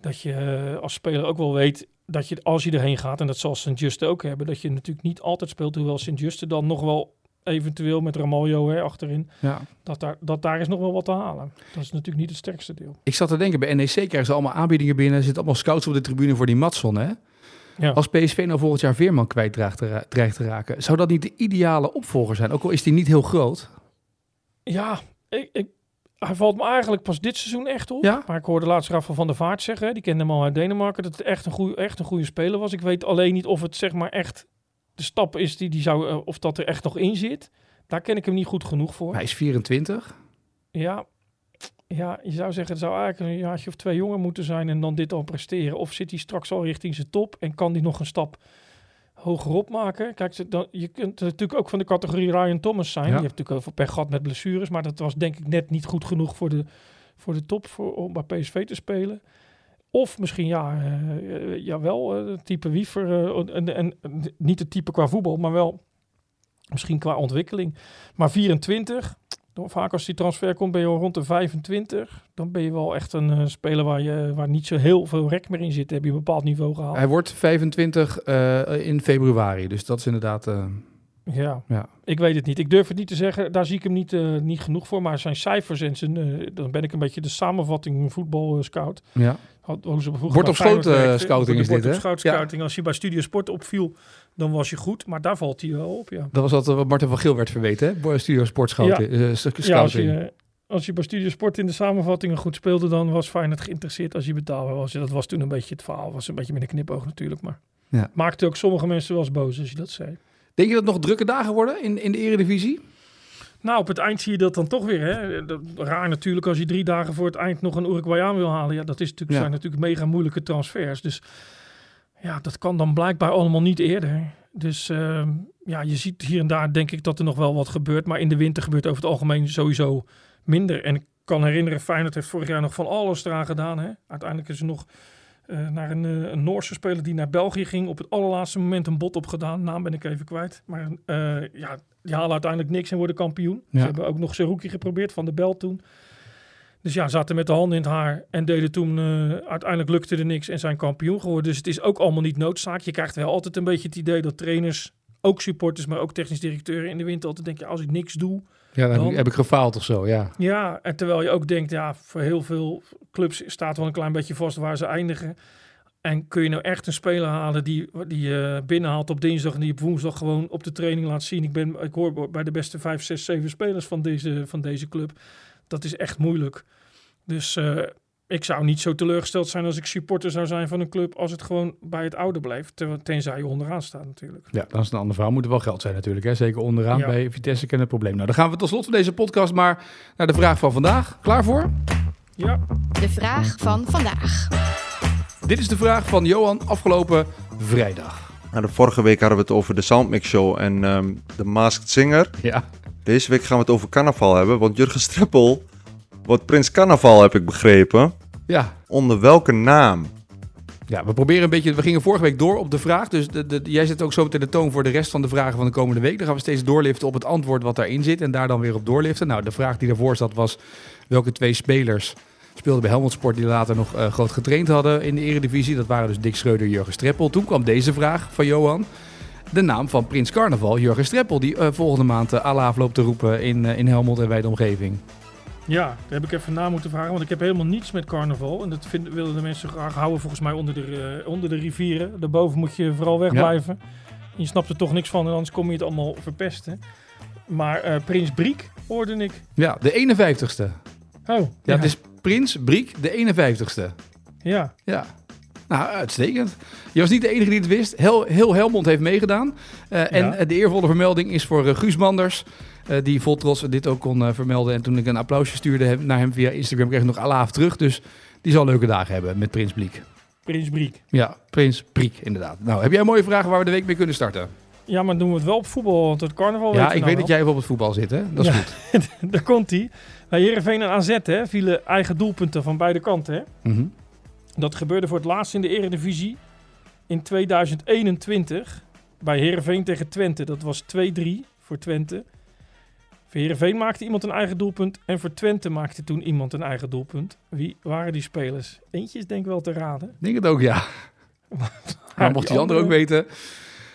dat je uh, als speler ook wel weet dat je als je erheen gaat, en dat zal Sint-Juste ook hebben, dat je natuurlijk niet altijd speelt, hoewel Sint-Juste dan nog wel eventueel met Ramaljo hè, achterin, ja. dat, daar, dat daar is nog wel wat te halen. Dat is natuurlijk niet het sterkste deel. Ik zat te denken, bij NEC krijgen ze allemaal aanbiedingen binnen, er zitten allemaal scouts op de tribune voor die Matson, hè? Ja. Als PSV nou volgend jaar Veerman kwijt dreigt te, raken, zou dat niet de ideale opvolger zijn? Ook al is die niet heel groot. Ja, ik, ik, hij valt me eigenlijk pas dit seizoen echt op. Ja? Maar ik hoorde laatst Rafa van der Vaart zeggen, die kende hem al uit Denemarken, dat het echt een, goede, echt een goede speler was. Ik weet alleen niet of het zeg maar echt de stap is die, die zou, uh, of dat er echt nog in zit. Daar ken ik hem niet goed genoeg voor. Hij is 24. Ja, ja, je zou zeggen, het zou eigenlijk een jaartje of twee jonger moeten zijn en dan dit al presteren. Of zit hij straks al richting zijn top en kan hij nog een stap hogerop maken? Kijk, dan, je kunt natuurlijk ook van de categorie Ryan Thomas zijn. Ja. Die heeft natuurlijk over pech gehad met blessures, maar dat was denk ik net niet goed genoeg voor de, voor de top voor, om bij PSV te spelen. Of misschien ja, uh, ja wel uh, type Wiever. En, en, niet het type qua voetbal, maar wel misschien qua ontwikkeling. Maar 24, dan vaak als die transfer komt, ben je al rond de 25. Dan ben je wel echt een uh, speler waar, je, waar niet zo heel veel rek meer in zit. Heb je een bepaald niveau gehaald. Hij wordt 25 uh, in februari, dus dat is inderdaad... Uh, ja. ja, ik weet het niet. Ik durf het niet te zeggen. Daar zie ik hem niet, niet genoeg voor. Maar zijn cijfers en zijn... dan ben ik een beetje de samenvatting voetbal scout. Ja. Hoe ze Bord op schoot scouting is dit, hè? Op scouting. Ja. Als je bij Studio Sport opviel, dan was je goed. Maar daar valt hij wel op, ja. Dat was altijd wat Martin van Geel werd verweten, hè? Studio Sport scouting. Ja, uh, scouting. ja als, je, als je bij Studio Sport in de samenvattingen goed speelde, dan was Feyenoord geïnteresseerd als je betaalbaar was. Dat was toen een beetje het verhaal. Was een beetje met een knipoog natuurlijk, maar ja. maakte ook sommige mensen wel eens boos als je dat zei. Denk je dat nog drukke dagen worden in, in de Eredivisie? Nou, op het eind zie je dat dan toch weer. Hè? Raar natuurlijk als je drie dagen voor het eind nog een Uruguayaan wil halen. Ja, dat is natuurlijk, ja. zijn natuurlijk mega moeilijke transfers. Dus ja, dat kan dan blijkbaar allemaal niet eerder. Dus uh, ja, je ziet hier en daar denk ik dat er nog wel wat gebeurt. Maar in de winter gebeurt over het algemeen sowieso minder. En ik kan herinneren, Feyenoord heeft vorig jaar nog van alles eraan gedaan. Hè? Uiteindelijk is er nog uh, naar een, uh, een Noorse speler die naar België ging. Op het allerlaatste moment een bot opgedaan. Naam ben ik even kwijt. Maar uh, ja, die halen uiteindelijk niks en worden kampioen. Ja. Ze hebben ook nog Seruki geprobeerd van de Bel toen. Dus ja, zaten met de handen in het haar en deden toen... Uh, uiteindelijk lukte er niks en zijn kampioen geworden. Dus het is ook allemaal niet noodzaak. Je krijgt wel altijd een beetje het idee dat trainers, ook supporters... maar ook technisch directeuren in de winter altijd denken... als ik niks doe... Ja, dan, dan heb ik gefaald of zo, ja. Ja, en terwijl je ook denkt... ja, voor heel veel clubs staat wel een klein beetje vast waar ze eindigen... En kun je nou echt een speler halen die, die je uh, binnenhaalt op dinsdag en die op woensdag gewoon op de training laat zien. Ik, ben, ik hoor bij de beste 5, 6, 7 spelers van deze, van deze club. Dat is echt moeilijk. Dus uh, ik zou niet zo teleurgesteld zijn als ik supporter zou zijn van een club als het gewoon bij het oude blijft. Ten, tenzij je onderaan staat natuurlijk. Ja, dan is een andere verhaal. Moet er wel geld zijn natuurlijk. Hè? Zeker onderaan ja. bij Vitesse ken het probleem. Nou, dan gaan we tot slot van deze podcast maar naar de vraag van vandaag. Klaar voor? Ja. De vraag van vandaag. Dit is de vraag van Johan afgelopen vrijdag. Nou, de vorige week hadden we het over de Soundmix Show en um, de Masked Singer. Ja. Deze week gaan we het over carnaval hebben, want Jurgen Streppel wordt Prins Carnaval, heb ik begrepen. Ja. Onder welke naam? Ja, we proberen een beetje. We gingen vorige week door op de vraag. Dus de, de, jij zet ook zo meteen de toon voor de rest van de vragen van de komende week. Dan gaan we steeds doorliften op het antwoord wat daarin zit. En daar dan weer op doorliften. Nou, de vraag die daarvoor zat was: welke twee spelers speelden bij Helmond Sport die later nog uh, groot getraind hadden in de Eredivisie? Dat waren dus Dick Schreuder en Jurgen Streppel. Toen kwam deze vraag van Johan. De naam van Prins Carnaval, Jurgen Streppel, die uh, volgende maand uh, loopt te roepen in, in Helmond en bij de omgeving. Ja, daar heb ik even na moeten vragen, want ik heb helemaal niets met carnaval. En dat vinden, willen de mensen graag houden volgens mij onder de, uh, onder de rivieren. Daarboven moet je vooral wegblijven. Ja. Je snapt er toch niks van en anders kom je het allemaal verpesten. Maar uh, Prins Briek hoorde ik. Ja, de 51ste. Oh. Ja, ja. het is Prins Briek, de 51ste. Ja. Ja. Nou, uitstekend. Je was niet de enige die het wist. Heel, heel Helmond heeft meegedaan. Uh, en ja. de eervolle vermelding is voor Guus Manders. Uh, die vol trots dit ook kon vermelden. En toen ik een applausje stuurde naar hem via Instagram, kreeg ik nog alaaf terug. Dus die zal leuke dagen hebben met Prins Briek. Prins Briek. Ja, Prins Briek, inderdaad. Nou, heb jij een mooie vraag waar we de week mee kunnen starten? Ja, maar doen we het wel op voetbal, want het carnaval... Ja, ik nou weet dat jij even op het voetbal zit, hè? Dat is ja. goed. [LAUGHS] Daar komt hij. Bij Heerenveen en AZ hè, vielen eigen doelpunten van beide kanten. Hè? Mm -hmm. Dat gebeurde voor het laatst in de Eredivisie in 2021 bij Heerenveen tegen Twente. Dat was 2-3 voor Twente. Voor Heerenveen maakte iemand een eigen doelpunt en voor Twente maakte toen iemand een eigen doelpunt. Wie waren die spelers? Eentje is denk ik wel te raden. Ik denk het ook, ja. [LAUGHS] maar mocht die andere ook weten...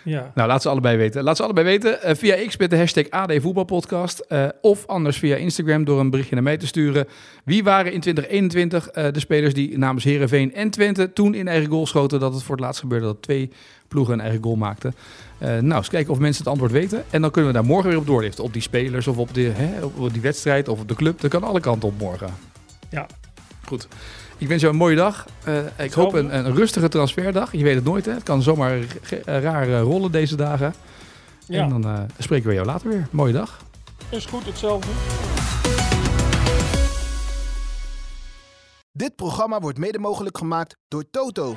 Ja. Nou, laat ze allebei weten. Laat ze allebei weten uh, via X met de hashtag AD Voetbalpodcast. Uh, of anders via Instagram door een berichtje naar mij te sturen. Wie waren in 2021 uh, de spelers die namens Herenveen en Twente toen in eigen goal schoten? Dat het voor het laatst gebeurde dat twee ploegen een eigen goal maakten. nou, eens kijken of mensen het antwoord weten. En dan kunnen we daar morgen weer op doorliften. Op die spelers of op, de, hè, op die wedstrijd of op de club. Dat kan alle kanten op morgen. Ja. Goed. Ik wens jou een mooie dag. Uh, ik hoop een, een, rustige transferdag. Je weet het nooit, hè? Het kan zomaar raar uh, rollen deze dagen. Ja. En dan uh, spreken we jou later weer. Mooie dag. Is goed, hetzelfde. Dit programma wordt mede mogelijk gemaakt door Toto.